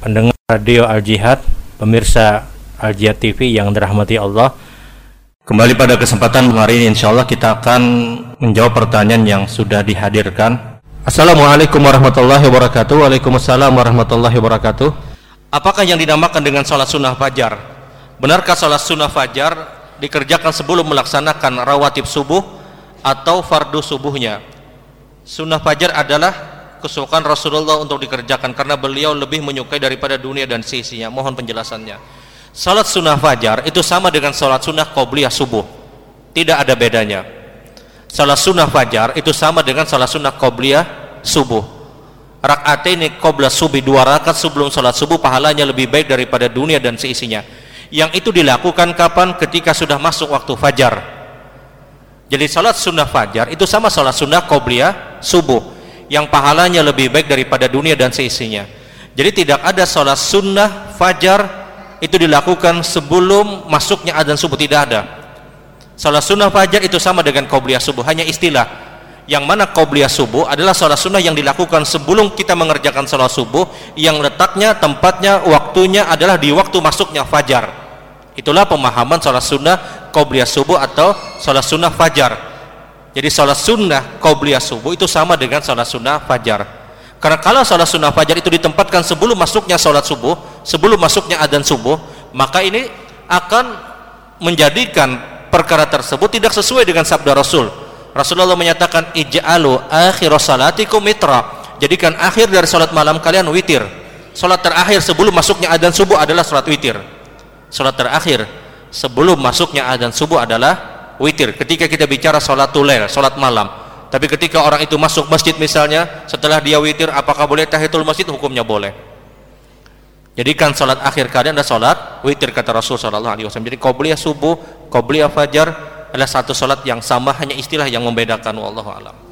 Radio Al Jihad, pemirsa Al Jihad TV yang dirahmati Allah. Kembali pada kesempatan hari ini insya Allah kita akan menjawab pertanyaan yang sudah dihadirkan. Assalamualaikum warahmatullahi wabarakatuh. Waalaikumsalam warahmatullahi wabarakatuh. Apakah yang dinamakan dengan sholat sunnah fajar? Benarkah sholat sunnah fajar dikerjakan sebelum melaksanakan rawatib subuh atau fardu subuhnya? Sunnah fajar adalah kesukaan Rasulullah untuk dikerjakan karena beliau lebih menyukai daripada dunia dan sisinya. Mohon penjelasannya. Salat sunnah fajar itu sama dengan salat sunnah qobliyah subuh. Tidak ada bedanya. Salat sunnah fajar itu sama dengan salat sunnah qobliyah subuh. Rakaat ini qobliyah subuh dua rakaat sebelum salat subuh pahalanya lebih baik daripada dunia dan seisinya yang itu dilakukan kapan? Ketika sudah masuk waktu fajar. Jadi salat sunnah fajar itu sama salat sunnah qobliyah subuh yang pahalanya lebih baik daripada dunia dan seisinya. Jadi tidak ada sholat sunnah fajar itu dilakukan sebelum masuknya adzan subuh tidak ada. Sholat sunnah fajar itu sama dengan qobliyah subuh hanya istilah. Yang mana qobliyah subuh adalah sholat sunnah yang dilakukan sebelum kita mengerjakan sholat subuh yang letaknya, tempatnya, waktunya adalah di waktu masuknya fajar. Itulah pemahaman sholat sunnah qobliyah subuh atau sholat sunnah fajar jadi sholat sunnah qobliyah subuh itu sama dengan sholat sunnah fajar. Karena kalau sholat sunnah fajar itu ditempatkan sebelum masuknya sholat subuh, sebelum masuknya adzan subuh, maka ini akan menjadikan perkara tersebut tidak sesuai dengan sabda Rasul. Rasulullah menyatakan ij'alu akhir salatikum mitra. Jadikan akhir dari sholat malam kalian witir. Sholat terakhir sebelum masuknya adzan subuh adalah sholat witir. Sholat terakhir sebelum masuknya adzan subuh adalah witir ketika kita bicara sholat tulel sholat malam. Tapi ketika orang itu masuk masjid misalnya setelah dia witir apakah boleh tahiyatul masjid? Hukumnya boleh. Jadikan sholat akhir kalian adalah sholat witir kata Rasul Shallallahu Alaihi Wasallam. Jadi qobliyah subuh qobliyah fajar adalah satu sholat yang sama hanya istilah yang membedakan wallahu alam